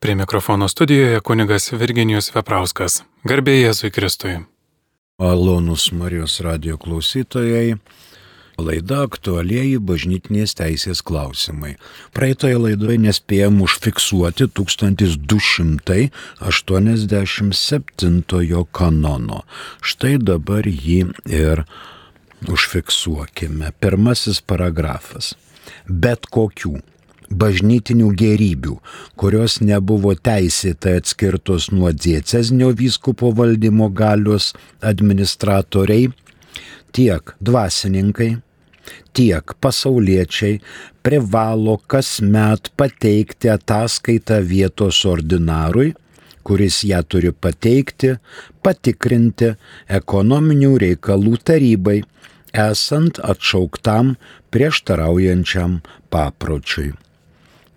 Prie mikrofono studijoje kunigas Virginijus Veprauskas. Garbė Jėzui Kristui. Malonus Marijos radio klausytojai. Laida aktualieji bažnytinės teisės klausimai. Praeitoje laidoje nespėjom užfiksuoti 1287 kanono. Štai dabar jį ir užfiksuokime. Pirmasis paragrafas. Bet kokių bažnytinių gerybių, kurios nebuvo teisėtai atskirtos nuo diecezinio vyskupo valdymo galios administratoriai, tiek dvasininkai, tiek pasauliečiai privalo kasmet pateikti ataskaitą vietos ordinarui, kuris ją turi pateikti, patikrinti ekonominių reikalų tarybai, esant atšauktam prieštaraujančiam papročiui.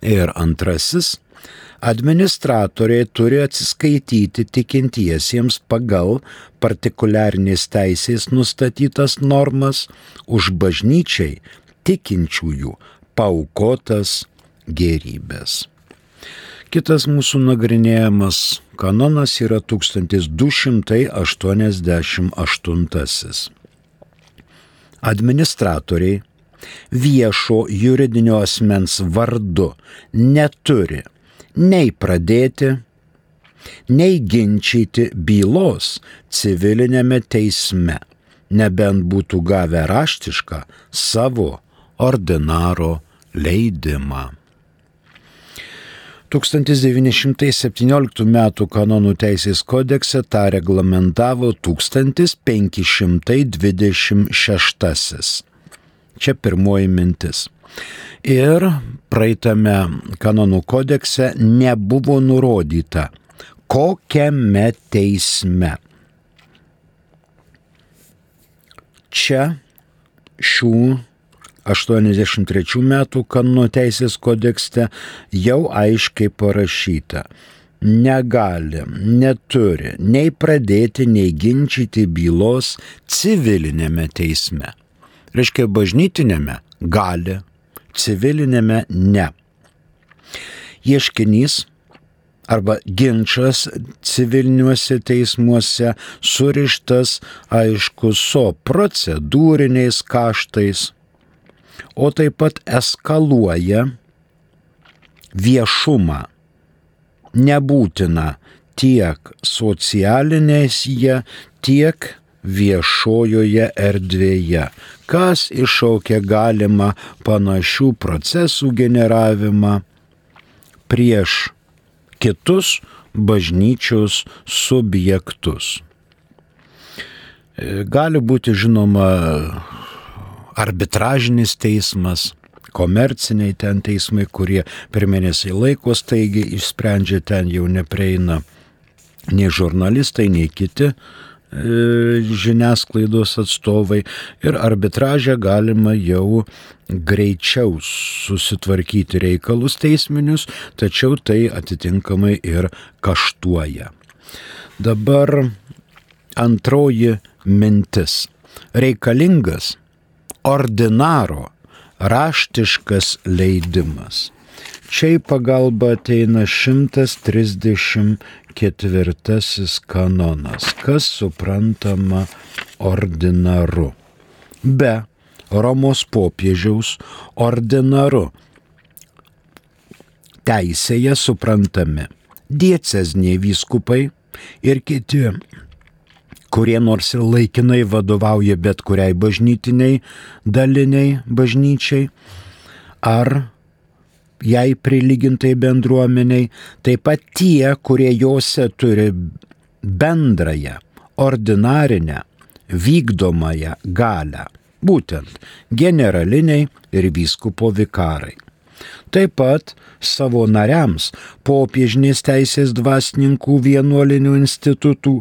Ir antrasis, administratoriai turi atsiskaityti tikintiesiems pagal partikuliarnės teisės nustatytas normas už bažnyčiai tikinčiųjų paukotas gerybės. Kitas mūsų nagrinėjamas kanonas yra 1288. Administratoriai viešo juridinio asmens vardu neturi nei pradėti, nei ginčyti bylos civilinėme teisme, nebent būtų gavę raštišką savo ordinaro leidimą. 1917 m. kanonų teisės kodekse tą reglamentavo 1526. Čia pirmoji mintis. Ir praeitame kanonų kodekse nebuvo nurodyta, kokiame teisme. Čia šių 83 metų kanonų teisės kodekste jau aiškiai parašyta, negali, neturi nei pradėti, nei ginčyti bylos civilinėme teisme. Reiškia, bažnytinėme gali, civilinėme ne. Ieškinys arba ginčas civiliniuose teismuose surištas, aišku, su procedūriniais kaštais, o taip pat eskaluoja viešumą. Nebūtina tiek socialinėse, tiek viešojoje erdvėje, kas iššaukia galima panašių procesų generavimą prieš kitus bažnyčios subjektus. Gali būti žinoma arbitražinis teismas, komerciniai ten teismai, kurie per mėnesį laiko staigi išsprendžia ten jau neprieina nei žurnalistai, nei kiti žiniasklaidos atstovai ir arbitražę galima jau greičiau susitvarkyti reikalus teisminius, tačiau tai atitinkamai ir kaštuoja. Dabar antroji mintis. Reikalingas ordinaro raštiškas leidimas. Čia į pagalbą ateina 134 kanonas, kas suprantama ordinaru. Be Romos popiežiaus ordinaru teisėje suprantami diecezniai vyskupai ir kiti kurie nors ir laikinai vadovauja bet kuriai bažnytiniai daliniai bažnyčiai, ar jai prilygintai bendruomeniai, taip pat tie, kurie juose turi bendrąją, ordinarinę, vykdomąją galę, būtent generaliniai ir vyskupo vikarai. Taip pat savo nariams popiežinės teisės dvasininkų vienuolinių institutų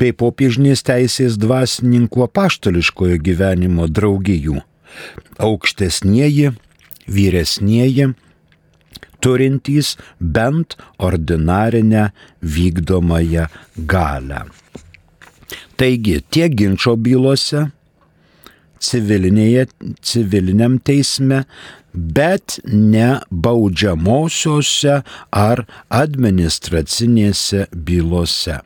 bei popiežinės teisės dvasininkų apaštališkojo gyvenimo draugijų. Aukštesnieji, vyresnieji, turintys bent ordinarinę vykdomąją galę. Taigi tiek ginčio bylose, civiliniam teisme, bet ne baudžiamosiose ar administracinėse bylose.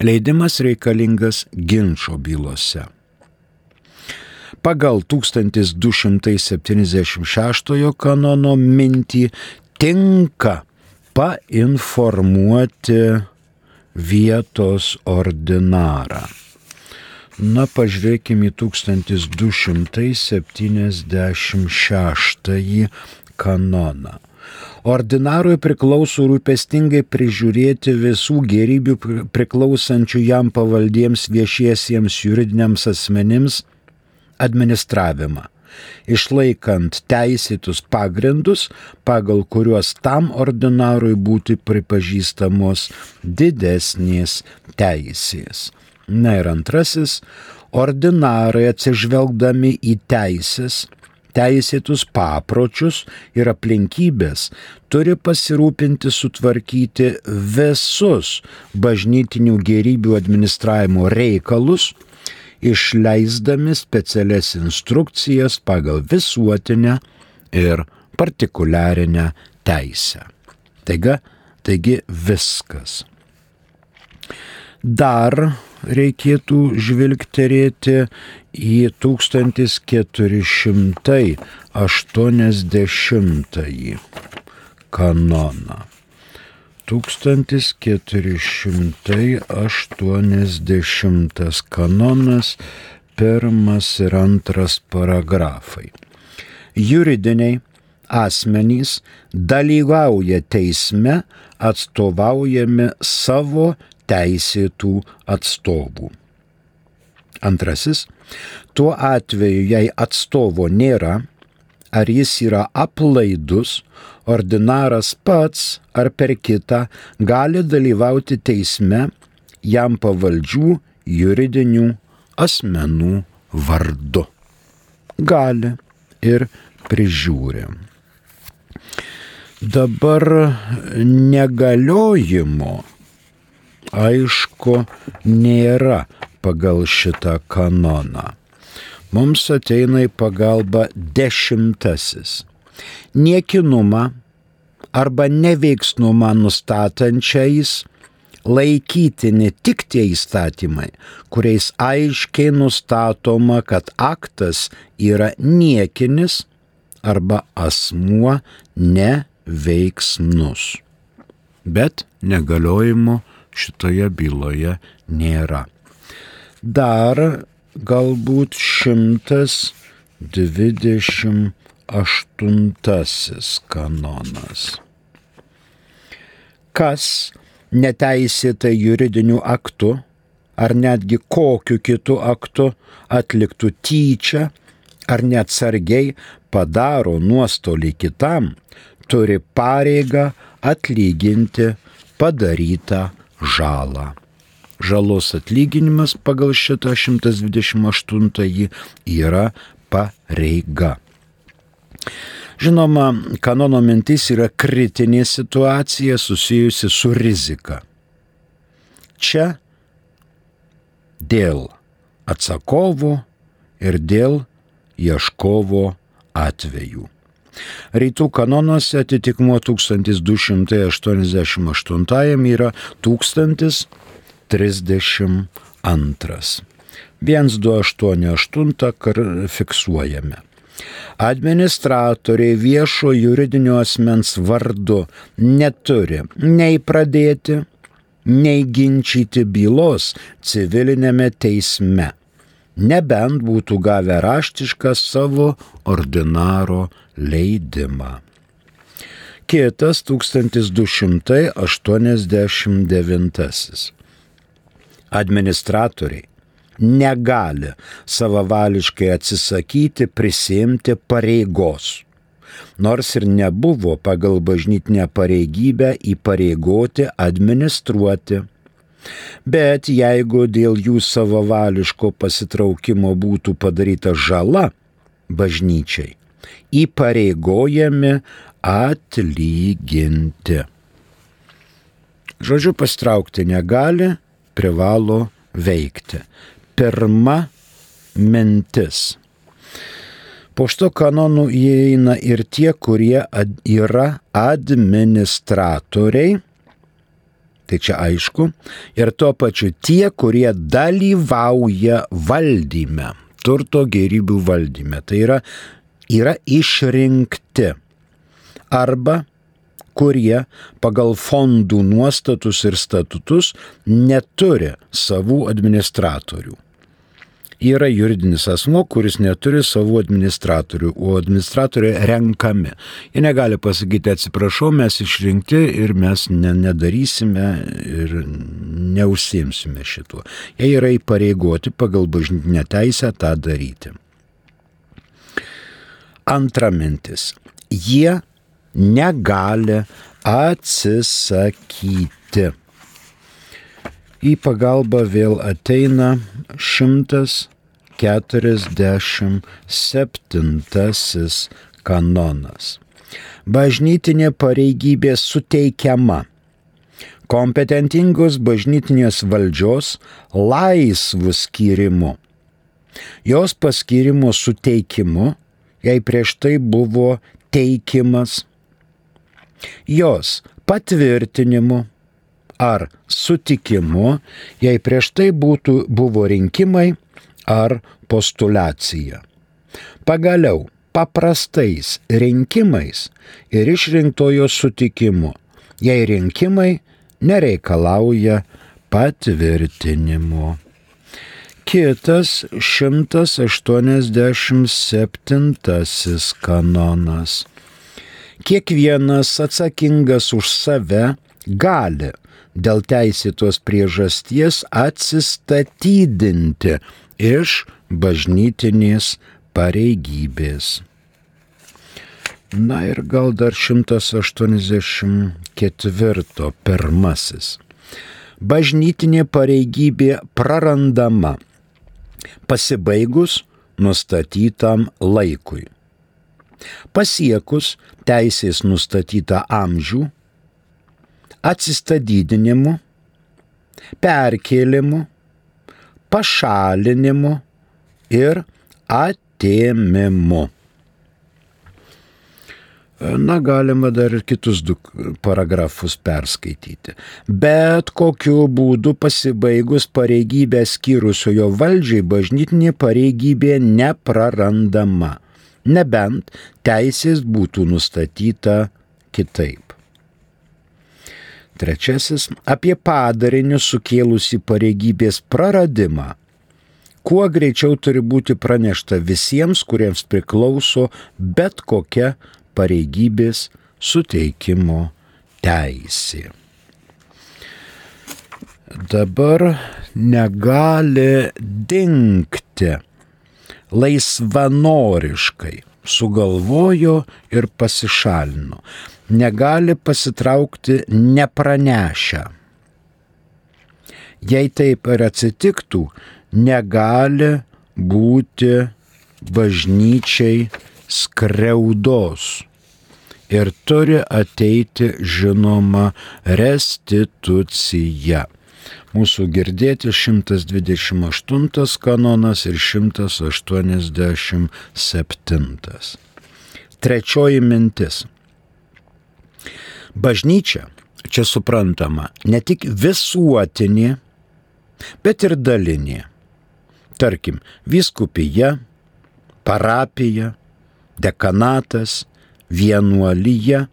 Leidimas reikalingas ginčio bylose. Pagal 1276 kanono mintį tinka painformuoti vietos ordinarą. Na, pažvelkime į 1276 kanoną. Ordinarui priklauso rūpestingai prižiūrėti visų gerybių priklausančių jam pavaldiems viešiesiems juridiniams asmenims administravimą, išlaikant teisėtus pagrindus, pagal kuriuos tam ordinarui būti pripažįstamos didesnės teisės. Na ir antrasis, ordinarai atsižvelgdami į teisės, teisėtus papročius ir aplinkybės turi pasirūpinti sutvarkyti visus bažnytinių gerybių administravimo reikalus, išleisdami specialias instrukcijas pagal visuotinę ir partikuliarinę teisę. Taigi, taigi viskas. Dar reikėtų žvilgterėti į 1480 kanoną. 1480 kanonas, pirmas ir antras paragrafai. Juridiniai asmenys dalyvauja teisme atstovaujami savo teisėtų atstovų. Antrasis, tuo atveju, jei atstovo nėra, ar jis yra aplaidus, ordinaras pats ar per kitą gali dalyvauti teisme jam pavaldžių juridinių asmenų vardu. Gali ir prižiūri. Dabar negaliojimo aišku nėra pagal šitą kanoną. Mums ateina į pagalbą dešimtasis. Niekinumą arba neveiksnumą nustatančiais laikytini tik tie įstatymai, kuriais aiškiai nustatoma, kad aktas yra niekinis arba asmuo neveiksnus. Bet negaliojimo šitoje byloje nėra. Dar galbūt 128 kanonas. Kas neteisėtai juridiniu aktu ar netgi kokiu kitu aktu atliktų tyčia ar neatsargiai padaro nuostolį kitam, turi pareigą atlyginti padarytą žalą. Žalos atlyginimas pagal šitą 128 yra pareiga. Žinoma, kanono mintis yra kritinė situacija susijusi su rizika. Čia dėl atsakovo ir dėl ieškovo atvejų. Rytų kanonuose atitikmuo 1288 yra 1032. 1288 fiksuojame. Administratoriai viešo juridinio asmens vardu neturi nei pradėti, nei ginčyti bylos civilinėme teisme nebent būtų gavę raštišką savo ordinaro leidimą. Kitas 1289. Administratoriai negali savavališkai atsisakyti prisimti pareigos, nors ir nebuvo pagal bažnytinę pareigybę įpareigoti administruoti Bet jeigu dėl jų savavališko pasitraukimo būtų padaryta žala bažnyčiai, įpareigojami atlyginti. Žodžiu, pastraukti negali, privalo veikti. Pirma mintis. Po šito kanonų įeina ir tie, kurie ad, yra administratoriai, tai čia aišku, ir tuo pačiu tie, kurie dalyvauja valdyme, turto gerybių valdyme. Tai yra, yra išrinkti arba kurie pagal fondų nuostatus ir statutus neturi savų administratorių yra juridinis asmo, kuris neturi savų administratorių, o administratoriai renkami. Jie negali pasakyti, atsiprašau, mes išrinkti ir mes ne, nedarysime ir neužsimsime šituo. Jie yra įpareigoti pagal bažnytinę teisę tą daryti. Antra mintis. Jie negali atsisakyti. Į pagalbą vėl ateina 147 kanonas. Bažnytinė pareigybė suteikiama kompetentingos bažnytinės valdžios laisvų skirimu. Jos paskirimo suteikimu, jei prieš tai buvo teikimas, jos patvirtinimu, ar sutikimu, jei prieš tai būtų, buvo rinkimai ar postulacija. Pagaliau, paprastais rinkimais ir išrinktojo sutikimu, jei rinkimai nereikalauja patvirtinimo. Kitas 187 kanonas. Kiekvienas atsakingas už save gali dėl teisėtos priežasties atsistatydinti iš bažnytinės pareigybės. Na ir gal dar 184 pirmasis. Bažnytinė pareigybė prarandama pasibaigus nustatytam laikui. Pasiekus teisės nustatytą amžių, atsistatydinimu, perkėlimu, pašalinimu ir atėmimu. Na, galima dar ir kitus du paragrafus perskaityti. Bet kokiu būdu pasibaigus pareigybę skyrusiojo valdžiai bažnytinė pareigybė neprarandama, nebent teisės būtų nustatyta kitaip. Trečiasis - apie padarinius sukėlusi pareigybės praradimą. Kuo greičiau turi būti pranešta visiems, kuriems priklauso bet kokia pareigybės suteikimo teisė. Dabar negali dinkti laisvanoriškai sugalvojo ir pasišalino negali pasitraukti nepranešę. Jei taip ir atsitiktų, negali būti bažnyčiai skriaudos ir turi ateiti žinoma restitucija. Mūsų girdėti 128 kanonas ir 187. Trečioji mintis. Bažnyčia čia suprantama ne tik visuotinė, bet ir dalinė. Tarkim, viskupija, parapija, dekanatas, vienuolyje,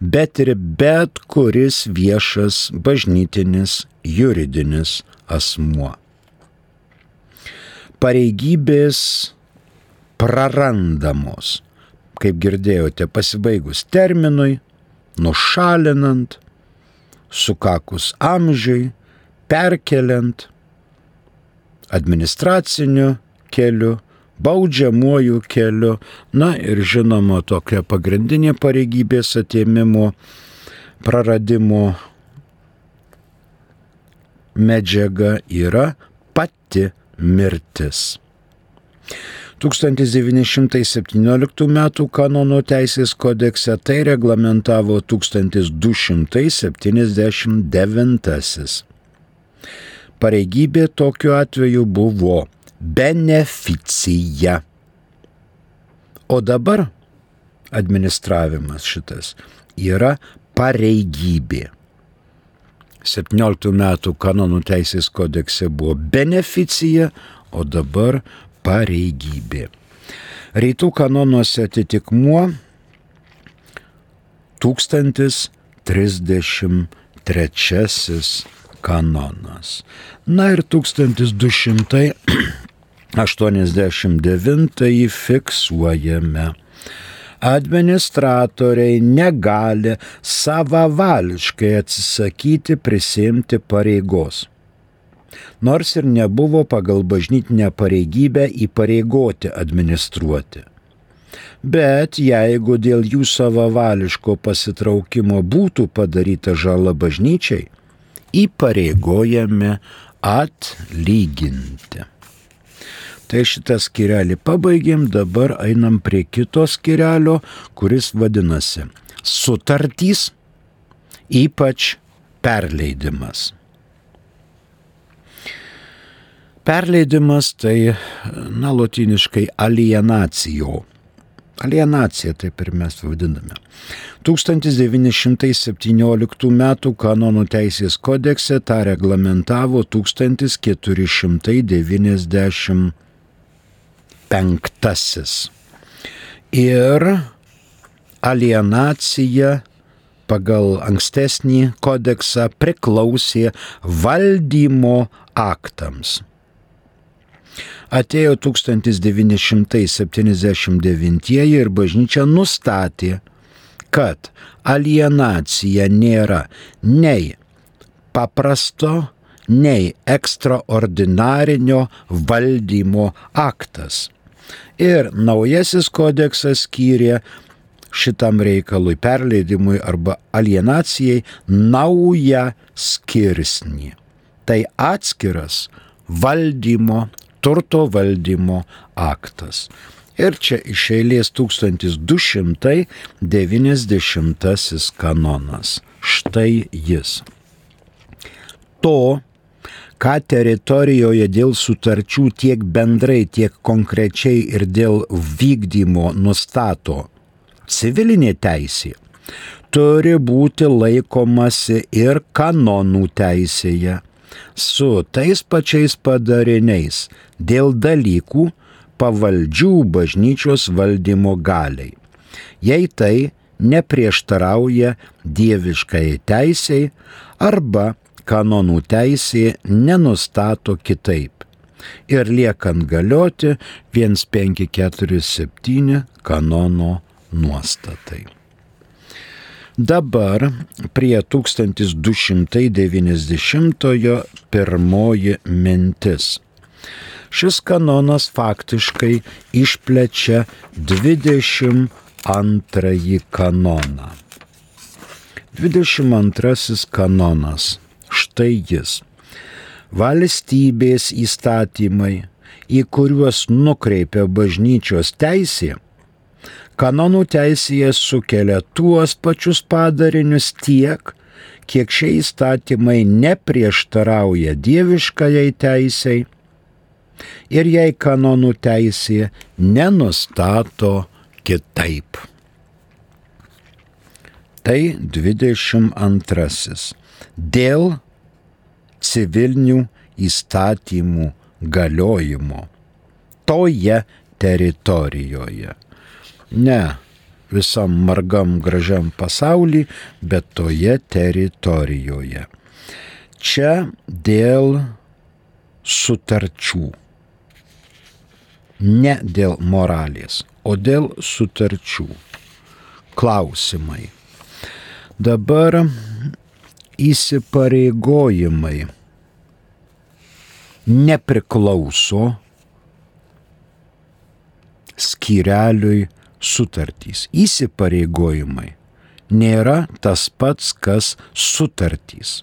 bet ir bet kuris viešas bažnytinis juridinis asmuo. Pareigybės prarandamos, kaip girdėjote, pasibaigus terminui, nušalinant, sukakus amžiui, perkeliant administraciniu keliu, baudžiamuoju keliu, na ir žinoma tokia pagrindinė pareigybės atėmimo, praradimo medžiaga yra pati mirtis. 1917 m. kanono teisės kodekse tai reglamentavo 1279. Pareigybė tokiu atveju buvo beneficija. O dabar administravimas šitas yra pareigybė. 17 metų kanonų teisės kodekse buvo beneficija, o dabar pareigybė. Rytų kanonuose atitikmuo 1033 kanonas. Na ir 1289 fiksuojame. Administratoriai negali savavališkai atsisakyti prisimti pareigos nors ir nebuvo pagal bažnytinę pareigybę įpareigoti administruoti. Bet jeigu dėl jų savavališko pasitraukimo būtų padaryta žala bažnyčiai, įpareigojami atlyginti. Tai šitą skirelį pabaigėm, dabar einam prie kito skirelio, kuris vadinasi sutartys, ypač perleidimas. Perleidimas tai, na, lotiniškai alienacijo Alienacija taip ir mes vadiname. 1917 m. kanonų teisės kodekse tą reglamentavo 1495. Ir alienacija pagal ankstesnį kodeksą priklausė valdymo aktams atėjo 1979 ir bažnyčia nustatė, kad alienacija nėra nei paprasto, nei ekstraordinarinio valdymo aktas. Ir naujasis kodeksas skyrė šitam reikalui, perleidimui arba alienacijai naują skirsnį. Tai atskiras valdymo turto valdymo aktas. Ir čia iš eilės 1290 kanonas. Štai jis. To, ką teritorijoje dėl sutarčių tiek bendrai, tiek konkrečiai ir dėl vykdymo nustato civilinė teisė, turi būti laikomasi ir kanonų teisėje su tais pačiais padariniais dėl dalykų pavaldžių bažnyčios valdymo galiai, jei tai neprieštarauja dieviškai teisiai arba kanonų teisė nenustato kitaip. Ir liekant galioti 1547 kanono nuostatai. Dabar prie 1290 pirmoji mintis. Šis kanonas faktiškai išplečia 22 kanoną. 22 kanonas. Štai jis. Valstybės įstatymai, į kuriuos nukreipia bažnyčios teisė, kanonų teisėje sukelia tuos pačius padarinius tiek, kiek šie įstatymai neprieštarauja dieviškajai teisėjai ir jei kanonų teisė nenustato kitaip. Tai 22. Dėl civilinių įstatymų galiojimo toje teritorijoje ne visam margam gražiam pasaulį, bet toje teritorijoje. Čia dėl sutarčių. Ne dėl moralės, o dėl sutarčių. Klausimai. Dabar įsipareigojimai nepriklauso skyreliui sutartys, įsipareigojimai nėra tas pats, kas sutartys.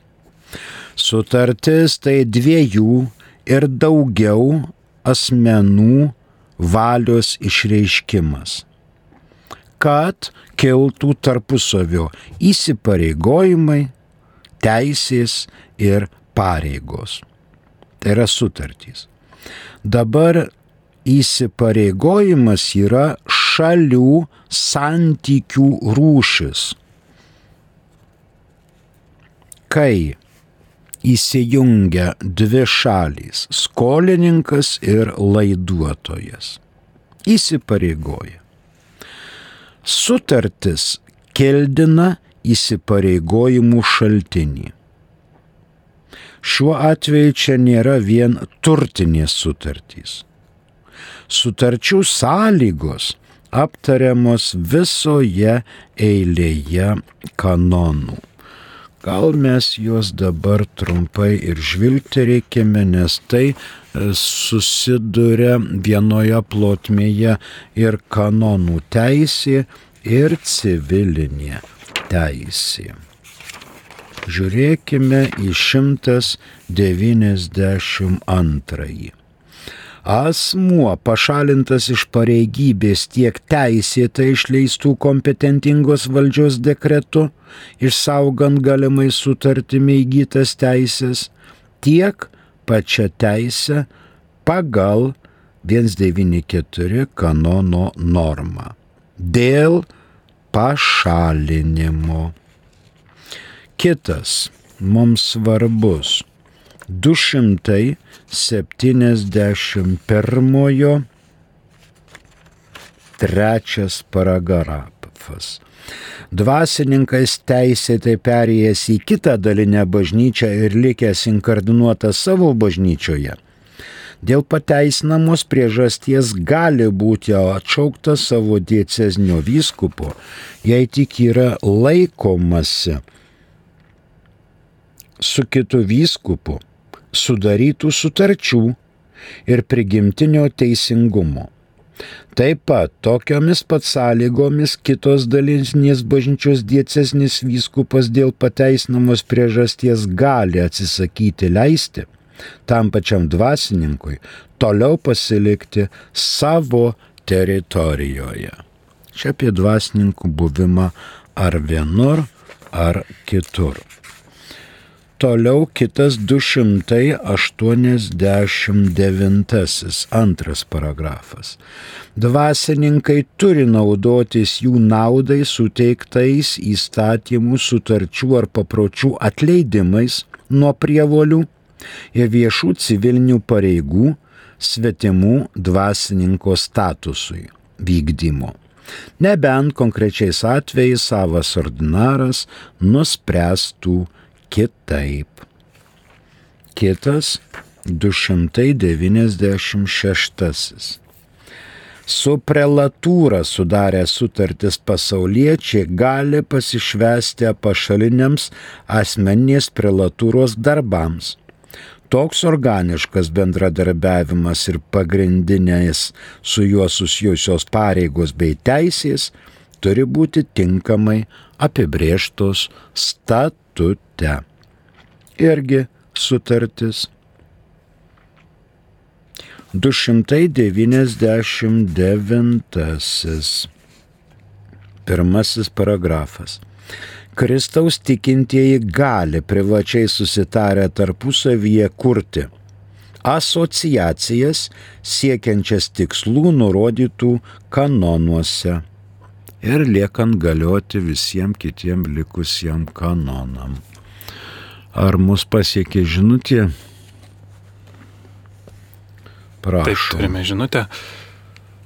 Sutartis tai dviejų ir daugiau asmenų valios išreiškimas, kad kiltų tarpusavio įsipareigojimai, teisės ir pareigos. Tai yra sutartys. Dabar įsipareigojimas yra šalių santykių rūšis. Kai įsijungia dvi šalys - skolininkas ir laiduotojas. Įsipareigoja. Sutartis keldina įsipareigojimų šaltinį. Šiuo atveju čia nėra vien turtinės sutartys. Sutarčių sąlygos aptariamos visoje eilėje kanonų. Gal mes juos dabar trumpai ir žvilgterėkime, nes tai e, susiduria vienoje plotmėje ir kanonų teisė, ir civilinė teisė. Žiūrėkime į 192 asmuo pašalintas iš pareigybės tiek teisėtai išleistų kompetentingos valdžios dekretu, išsaugant galimai sutartimi įgytas teisės, tiek pačią teisę pagal 194 kanono normą. Dėl pašalinimo. Kitas mums svarbus 271 trečias paragrafas. Dvasininkas teisėtai perėjęs į kitą dalinę bažnyčią ir likęs inkardinuotas savo bažnyčioje, dėl pateisinamos priežasties gali būti atšauktas savo dieceznio vyskupo, jei tik yra laikomasi su kitu vyskupu sudarytų sutarčių ir prigimtinio teisingumo. Taip pat tokiomis pat sąlygomis kitos dalinės bažnyčios diecesnis vyskupas dėl pateisinamos priežasties gali atsisakyti leisti tam pačiam dvasininkui toliau pasilikti savo teritorijoje. Čia apie dvasininkų buvimą ar vienur, ar kitur. Toliau kitas 289 antras paragrafas. Dvasininkai turi naudotis jų naudai suteiktais įstatymų, sutarčių ar papročių atleidimais nuo prievolių ir viešų civilinių pareigų svetimų dvasininko statusui vykdymo. Nebent konkrečiais atvejais savas ordinaras nuspręstų kitaip. Kitas 296. Su prelatūra sudarę sutartis pasauliečiai gali pasišvesti apašaliniams asmeninės prelatūros darbams. Toks organiškas bendradarbiavimas ir pagrindinės su juo susijusios pareigos bei teisės turi būti tinkamai apibrieštos statute. Irgi sutartis 299. Pirmasis paragrafas. Kristaus tikintieji gali privačiai susitarę tarpusavyje kurti asociacijas siekiančias tikslų nurodytų kanonuose ir liekant galioti visiems kitiem likusiem kanonam. Ar mus pasiekė žinutė? Prašau. Taip, turime žinutę.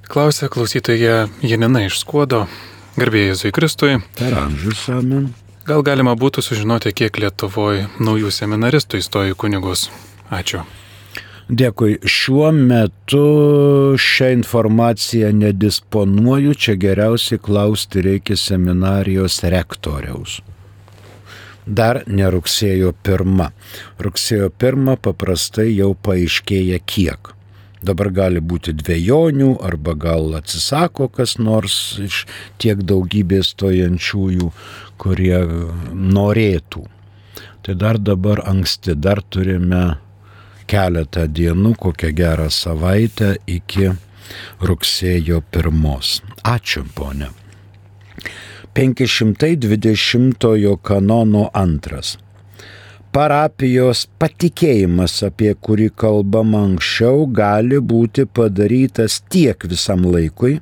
Klausė klausytoja Janina iš Skuodo, garbėjai Jėzui Kristui. Per amžius amen. Gal galima būtų sužinoti, kiek Lietuvoje naujų seminaristų įstojo į kunigus? Ačiū. Dėkui. Šiuo metu šią informaciją nedisponuoju, čia geriausiai klausti reikia seminarijos rektoriaus dar ne rugsėjo pirmą. Rugsėjo pirmą paprastai jau paaiškėja kiek. Dabar gali būti dviejonių arba gal atsisako kas nors iš tiek daugybės stojančiųjų, kurie norėtų. Tai dar dabar anksti, dar turime keletą dienų, kokią gerą savaitę iki rugsėjo pirmos. Ačiū, ponė. 520 kanono antras parapijos patikėjimas, apie kurį kalbama anksčiau, gali būti padarytas tiek visam laikui,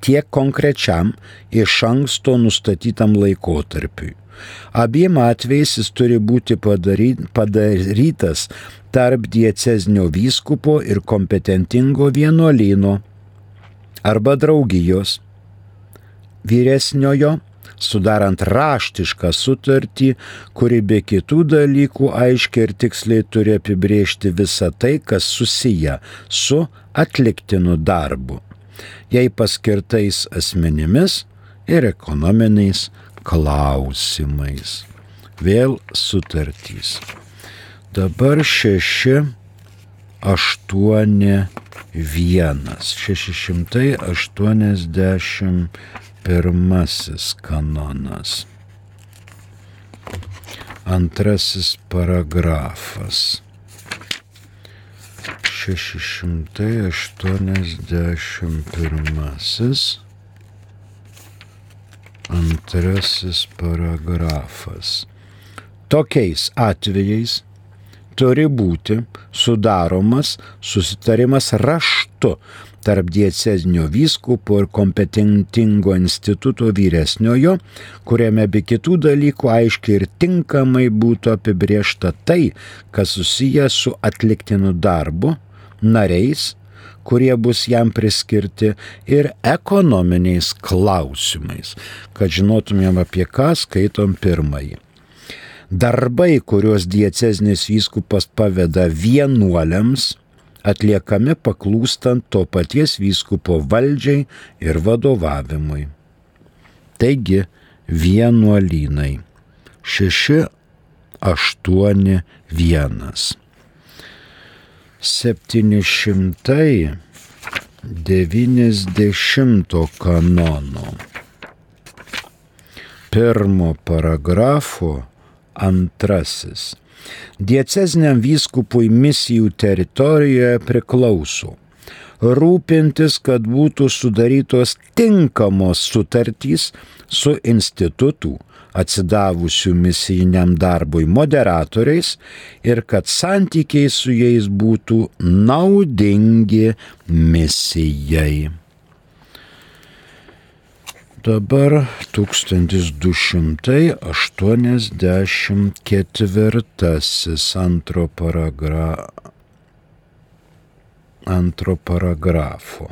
tiek konkrečiam iš anksto nustatytam laikotarpiui. Abiem atvejais jis turi būti padarytas tarp diecezinio vyskupo ir kompetentingo vienuolino arba draugijos vyresniojo, sudarant raštišką sutartį, kuri be kitų dalykų aiškiai ir tiksliai turi apibriežti visą tai, kas susiję su atliktinu darbu, jei paskirtais asmenimis ir ekonominiais klausimais. Vėl sutartys. Dabar šeši, aštuoni, vienas. Šešišimtai aštuoniasdešimt pirmasis kanonas. Antrasis paragrafas. 681 Antrasis paragrafas. Tokiais atvejais turi būti sudaromas susitarimas raštu tarp diecezinio vyskupo ir kompetentingo instituto vyresniojo, kuriame be kitų dalykų aiškiai ir tinkamai būtų apibriešta tai, kas susijęs su atliktinu darbu, nariais, kurie bus jam priskirti ir ekonominiais klausimais, kad žinotumėm apie ką skaitom pirmąjį. Darbai, kuriuos diecezinis vyskupas paveda vienuoliams, atliekami paklūstant to paties vyskupo valdžiai ir vadovavimui. Taigi, vienuolynai 6, 8, 1. 790 kanono. Pirmo paragrafo antrasis. Dieceziniam vyskupui misijų teritorijoje priklauso rūpintis, kad būtų sudarytos tinkamos sutartys su institutų, atsidavusių misijiniam darbui moderatoriais ir kad santykiai su jais būtų naudingi misijai. Dabar 1284 antro, paragra... antro paragrafo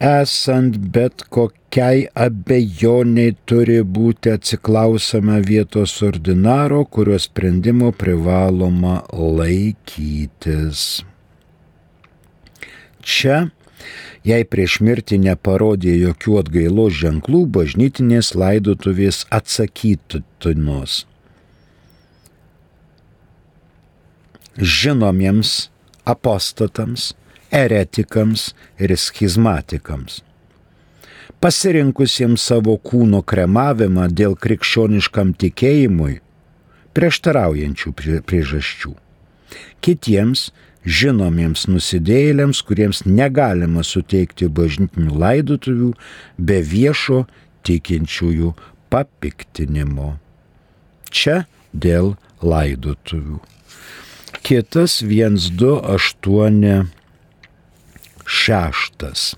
esant bet kokiai abejoniai turi būti atsiklausama vietos ordinaro, kurio sprendimo privaloma laikytis. Čia, jei prieš mirtį neparodė jokių atgailos ženklų, bažnytinės laidotuvės atsakytinos. Žinomiems apostatams, eretikams ir schizmatikams. Pasirinkusiems savo kūno kremavimą dėl krikščioniškam tikėjimui prieštaraujančių priežasčių. Kitiems žinomiems nusidėjėliams, kuriems negalima suteikti bažnytinių laidotuvių be viešo tikinčiųjų papiktinimo. Čia dėl laidotuvių. Kitas 128 Šeštas.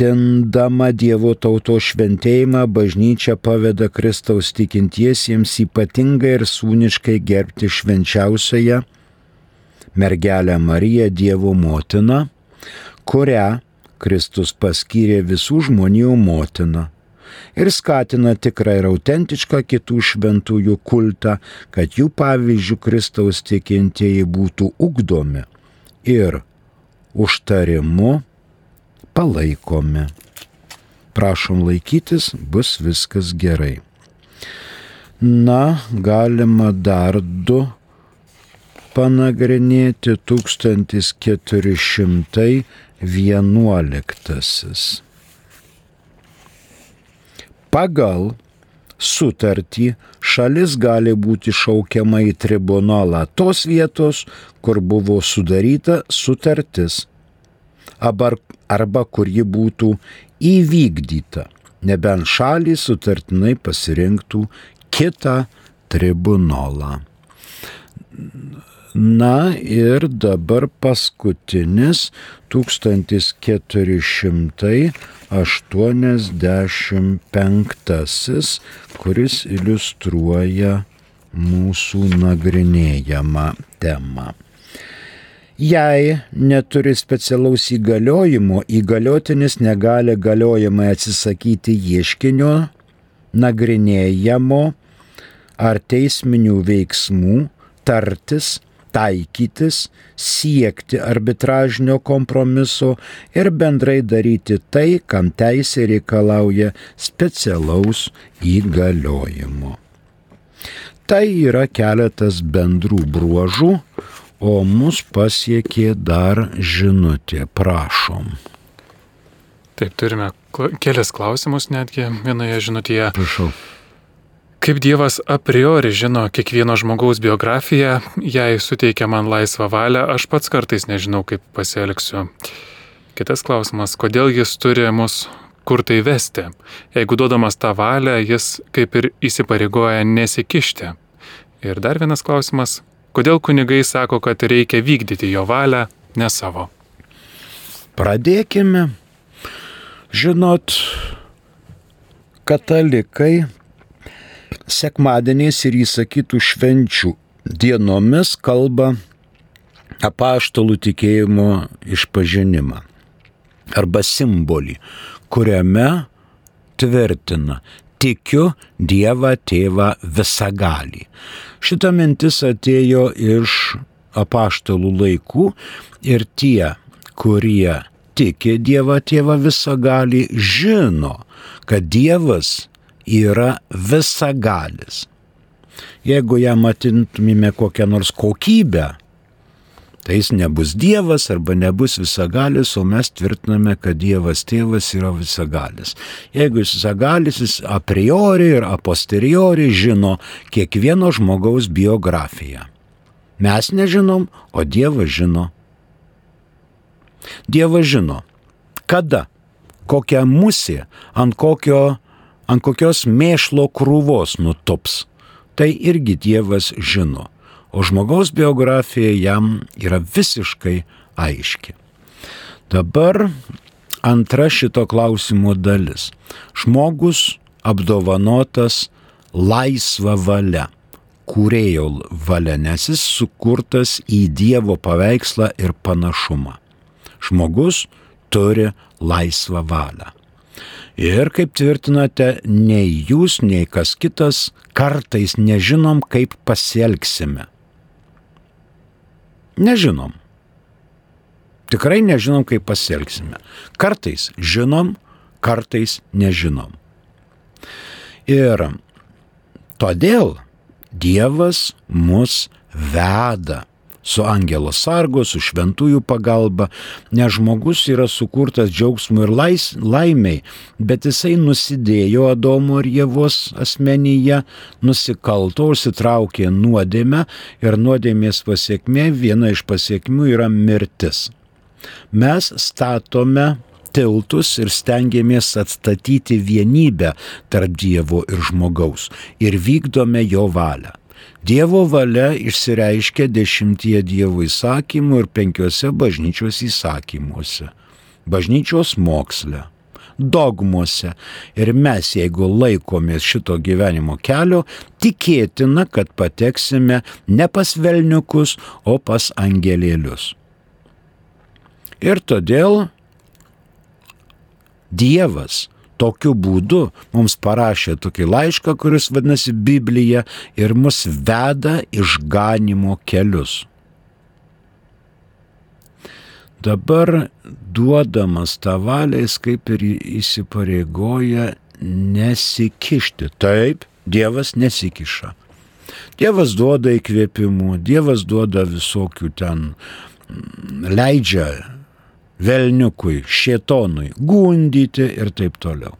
Skatindama Dievo tauto šventėjimą, bažnyčia paveda Kristaus tikintiesiems ypatingai ir sūniškai gerbti švenčiausiąją mergelę Mariją Dievo motiną, kurią Kristus paskyrė visų žmonių motiną ir skatina tikrą ir autentišką kitų šventųjų kultą, kad jų pavyzdžių Kristaus tikintieji būtų ugdomi ir užtarimu palaikomi. Prašom laikytis, bus viskas gerai. Na, galima dar du panagrinėti 1411 pagal sutartį šalis gali būti šaukiama į tribunolą tos vietos, kur buvo sudaryta sutartis, arba, kur ji būtų įvykdyta. nebent šalį sutartinai pasirinktų kitą tribunolą. Na ir dabar paskutinis 1485, kuris iliustruoja mūsų nagrinėjamą temą. Jei neturi specialaus įgaliojimo, įgaliotinis negali galiojimai atsisakyti ieškinio, nagrinėjamo ar teisminių veiksmų, tartis, taikytis, siekti arbitražinio kompromiso ir bendrai daryti tai, kam teisė reikalauja specialaus įgaliojimo. Tai yra keletas bendrų bruožų, O mus pasiekė dar žinutė, prašom. Taip, turime kelias klausimus netgi vienoje žinutėje. Prašau. Kaip Dievas a priori žino kiekvieno žmogaus biografiją, jei suteikia man laisvą valią, aš pats kartais nežinau, kaip pasielgsiu. Kitas klausimas, kodėl jis turi mus kur tai vesti? Jeigu duodamas tą valią, jis kaip ir įsipareigoja nesikišti. Ir dar vienas klausimas, Kodėl kunigai sako, kad reikia vykdyti jo valią, ne savo? Pradėkime. Žinot, katalikai sekmadieniais ir įsakytų švenčių dienomis kalba apaštalų tikėjimo išpažinimą arba simbolį, kuriame tvirtina, tikiu Dievą Tėvą visagalį. Šita mintis atėjo iš apaštalų laikų ir tie, kurie tiki Dievą Tėvą visagalį, žino, kad Dievas yra visagalis. Jeigu ją matytumėme kokią nors kokybę, tai jis nebus Dievas arba nebus visagalis, o mes tvirtiname, kad Dievas tėvas yra visagalis. Jeigu jis visagalis, jis a priori ir a posteriori žino kiekvieno žmogaus biografiją. Mes nežinom, o Dievas žino. Dievas žino, kada, kokia musė, ant, kokio, ant kokios mėšlo krūvos nutups. Tai irgi Dievas žino o žmogaus biografija jam yra visiškai aiški. Dabar antra šito klausimo dalis. Žmogus apdovanotas laisva valia, kūrėjo valia, nes jis sukurtas į Dievo paveikslą ir panašumą. Žmogus turi laisvą valią. Ir kaip tvirtinate, nei jūs, nei kas kitas kartais nežinom, kaip pasielgsime. Nežinom. Tikrai nežinom, kaip pasielgsime. Kartais žinom, kartais nežinom. Ir todėl Dievas mus veda su angelo sargo, su šventųjų pagalba, nes žmogus yra sukurtas džiaugsmui ir lais, laimiai, bet jisai nusidėjo Adomo ir Jėvos asmenyje, nusikalto, užsitraukė nuodėmę ir nuodėmės pasiekmė, viena iš pasiekmių yra mirtis. Mes statome tiltus ir stengiamės atstatyti vienybę tarp Dievo ir žmogaus ir vykdome jo valią. Dievo valia išsireiškia dešimtie Dievo įsakymų ir penkiose bažnyčios įsakymuose. Bažnyčios moksle, dogmuose. Ir mes, jeigu laikomės šito gyvenimo kelio, tikėtina, kad pateksime ne pas velniukus, o pas angelėlius. Ir todėl Dievas tokiu būdu mums parašė tokį laišką, kuris vadinasi Biblija ir mus veda išganimo kelius. Dabar duodamas tą valią jis kaip ir įsipareigoja nesikišti. Taip, Dievas nesikiša. Dievas duoda įkvėpimų, Dievas duoda visokių ten, leidžia velniukui, šėtonui, gundyti ir taip toliau.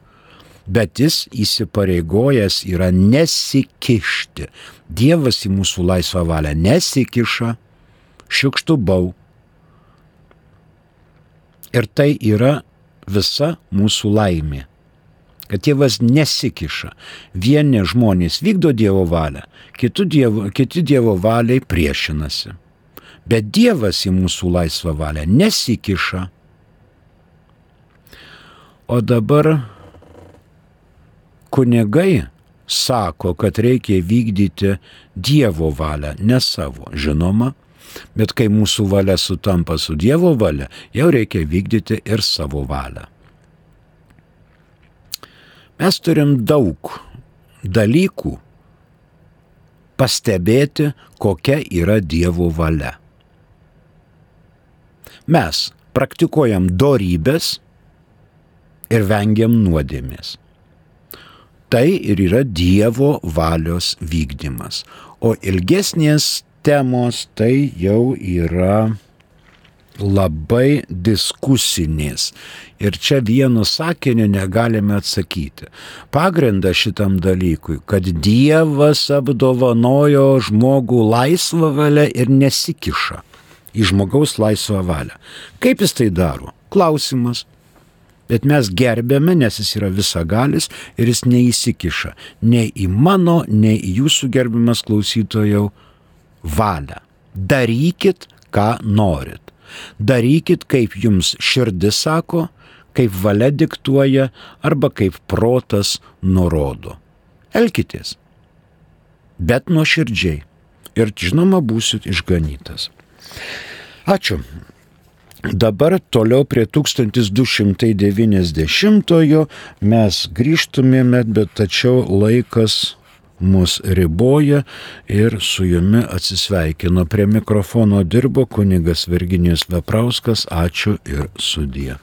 Bet jis įsipareigojęs yra nesikišti. Dievas į mūsų laisvą valią nesikiša, šiukštų bau. Ir tai yra visa mūsų laimė. kad Dievas nesikiša. Vieni žmonės vykdo Dievo valią, dievo, kiti Dievo valiai priešinasi. Bet Dievas į mūsų laisvą valią nesikiša. O dabar kunigai sako, kad reikia vykdyti Dievo valią, ne savo. Žinoma, bet kai mūsų valia sutampa su Dievo valia, jau reikia vykdyti ir savo valią. Mes turim daug dalykų pastebėti, kokia yra Dievo valia. Mes praktikuojam dorybės ir vengiam nuodėmės. Tai ir yra Dievo valios vykdymas. O ilgesnės temos tai jau yra labai diskusinės. Ir čia vienu sakiniu negalime atsakyti. Pagrindas šitam dalykui, kad Dievas apdovanojo žmogų laisvą valią ir nesikiša į žmogaus laisvą valią. Kaip jis tai daro? Klausimas. Bet mes gerbėme, nes jis yra visagalis ir jis neįsikiša nei į mano, nei į jūsų gerbiamas klausytojų valią. Darykit, ką norit. Darykit, kaip jums širdis sako, kaip valia diktuoja arba kaip protas nurodo. Elkitės. Bet nuoširdžiai. Ir žinoma, būsit išganytas. Ačiū. Dabar toliau prie 1290-ojo mes grįžtumėme, bet tačiau laikas mus riboja ir su jumi atsisveikino. Prie mikrofono dirbo kunigas Virginijus Veprauskas. Ačiū ir sudie.